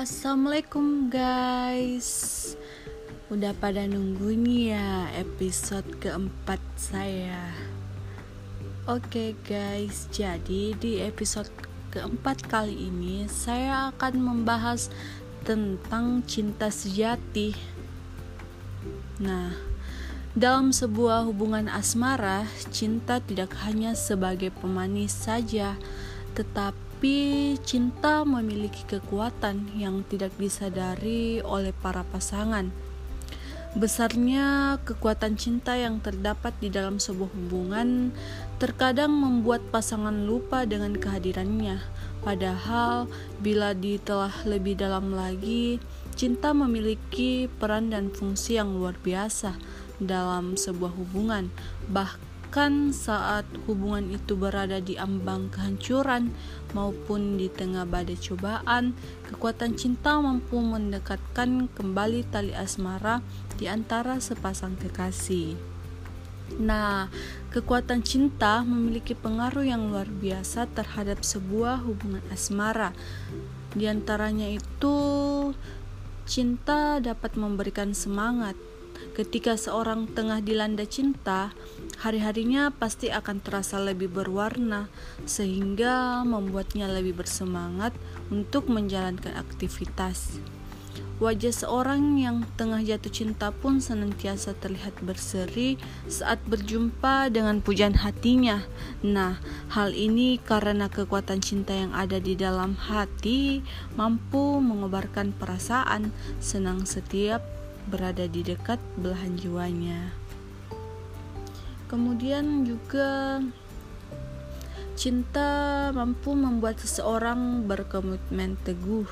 Assalamualaikum guys. Udah pada nunggu nih ya episode keempat saya. Oke guys, jadi di episode keempat kali ini Saya akan membahas tentang cinta sejati. Nah, dalam sebuah hubungan asmara, cinta tidak hanya sebagai pemanis saja, tetapi tapi cinta memiliki kekuatan yang tidak disadari oleh para pasangan. Besarnya kekuatan cinta yang terdapat di dalam sebuah hubungan terkadang membuat pasangan lupa dengan kehadirannya. Padahal, bila ditelah lebih dalam lagi, cinta memiliki peran dan fungsi yang luar biasa dalam sebuah hubungan. Bahkan bahkan saat hubungan itu berada di ambang kehancuran maupun di tengah badai cobaan, kekuatan cinta mampu mendekatkan kembali tali asmara di antara sepasang kekasih. Nah, kekuatan cinta memiliki pengaruh yang luar biasa terhadap sebuah hubungan asmara. Di antaranya itu, cinta dapat memberikan semangat, Ketika seorang tengah dilanda cinta, hari-harinya pasti akan terasa lebih berwarna, sehingga membuatnya lebih bersemangat untuk menjalankan aktivitas. Wajah seorang yang tengah jatuh cinta pun senantiasa terlihat berseri saat berjumpa dengan pujian hatinya. Nah, hal ini karena kekuatan cinta yang ada di dalam hati mampu mengobarkan perasaan senang setiap berada di dekat belahan jiwanya. Kemudian juga cinta mampu membuat seseorang berkomitmen teguh.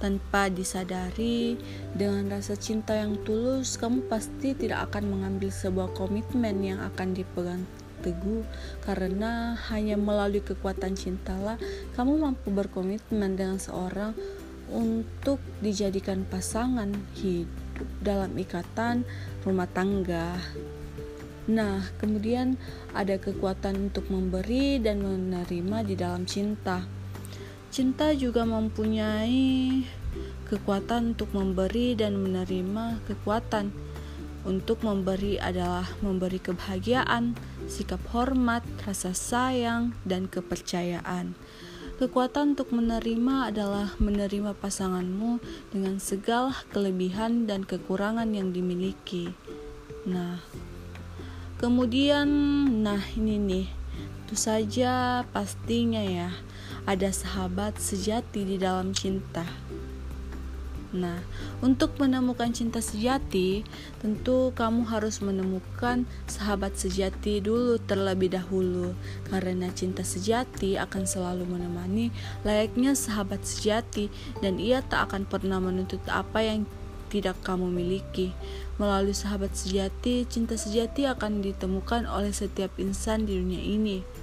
Tanpa disadari dengan rasa cinta yang tulus kamu pasti tidak akan mengambil sebuah komitmen yang akan dipegang teguh. Karena hanya melalui kekuatan cintalah kamu mampu berkomitmen dengan seorang untuk dijadikan pasangan hidup dalam ikatan rumah tangga. Nah, kemudian ada kekuatan untuk memberi dan menerima di dalam cinta. Cinta juga mempunyai kekuatan untuk memberi dan menerima kekuatan. Untuk memberi adalah memberi kebahagiaan, sikap hormat, rasa sayang, dan kepercayaan. Kekuatan untuk menerima adalah menerima pasanganmu dengan segala kelebihan dan kekurangan yang dimiliki. Nah, kemudian, nah ini nih, itu saja pastinya ya, ada sahabat sejati di dalam cinta. Nah, untuk menemukan cinta sejati, tentu kamu harus menemukan sahabat sejati dulu terlebih dahulu, karena cinta sejati akan selalu menemani layaknya sahabat sejati, dan ia tak akan pernah menuntut apa yang tidak kamu miliki. Melalui sahabat sejati, cinta sejati akan ditemukan oleh setiap insan di dunia ini.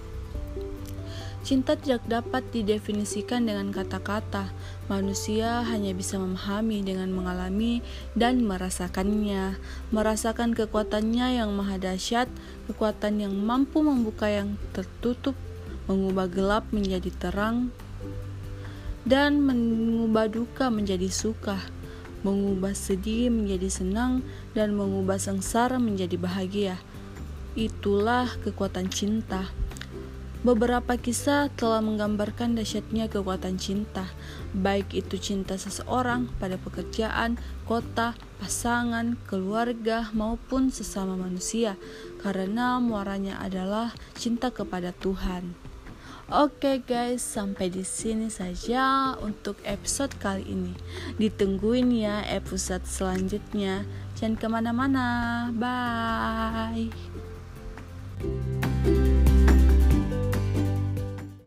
Cinta tidak dapat didefinisikan dengan kata-kata. Manusia hanya bisa memahami dengan mengalami dan merasakannya, merasakan kekuatannya yang maha dahsyat, kekuatan yang mampu membuka yang tertutup, mengubah gelap menjadi terang, dan mengubah duka menjadi suka, mengubah sedih menjadi senang, dan mengubah sengsara menjadi bahagia. Itulah kekuatan cinta. Beberapa kisah telah menggambarkan dahsyatnya kekuatan cinta, baik itu cinta seseorang pada pekerjaan, kota, pasangan, keluarga, maupun sesama manusia, karena muaranya adalah cinta kepada Tuhan. Oke guys, sampai di sini saja untuk episode kali ini. Ditungguin ya episode selanjutnya. Jangan ke mana-mana. Bye.